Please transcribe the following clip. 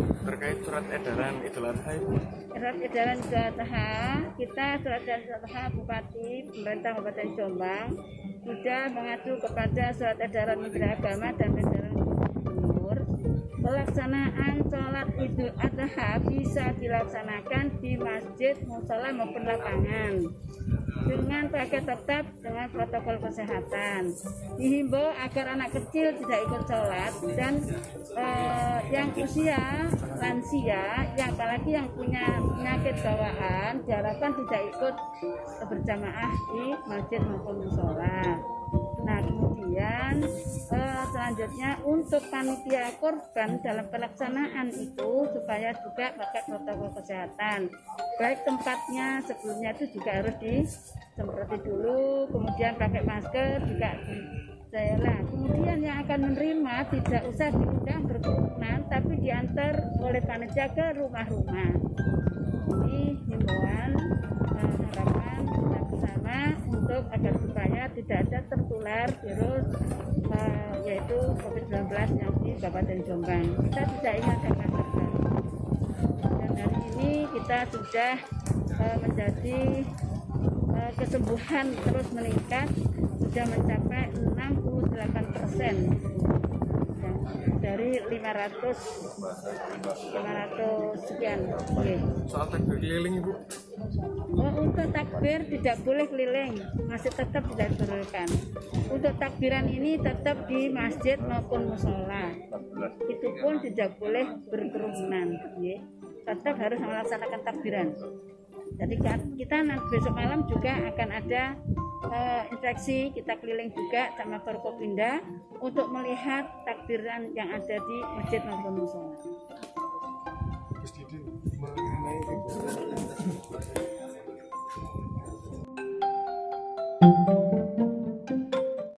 Terkait surat edaran Idul Adha Ibu. Surat edaran Idul Adha, kita surat edaran Idul Adha Bupati Pemerintah Kabupaten Jombang sudah mengacu kepada surat edaran Menteri Agama dan edaran Gubernur pelaksanaan sholat Idul Adha bisa dilaksanakan di masjid, musola maupun lapangan pakai tetap dengan protokol kesehatan. Dihimbau agar anak kecil tidak ikut sholat dan eh, yang usia lansia, yang apalagi yang punya penyakit bawaan diharapkan tidak ikut berjamaah di masjid maupun musola. Nah kemudian eh, selanjutnya untuk panitia korban dalam pelaksanaan itu supaya juga pakai protokol kesehatan. Baik tempatnya sebelumnya itu juga harus disemproti dulu, kemudian pakai masker juga saya lah. Kemudian yang akan menerima tidak usah diundang berkerumunan, tapi diantar oleh panitia ke rumah-rumah. Ini himbauan eh, harapan kita bersama untuk agar tertular virus eh, yaitu COVID-19 yang di Kabupaten Jombang. Kita ada kluster baru. Dan hari ini kita sudah eh, menjadi eh, kesembuhan terus meningkat sudah mencapai 68 persen dari 500 500 sekian. Oke. Soal takbir keliling Ibu. Oh, untuk takbir tidak boleh keliling, masih tetap tidak diperbolehkan. Untuk takbiran ini tetap di masjid maupun musola. Itu pun tidak boleh berkerumunan, ya. Tetap harus melaksanakan takbiran. Jadi kita nanti besok malam juga akan ada Eh, infeksi kita keliling juga sama Forkopinda untuk melihat takbiran yang ada di masjid maupun musola.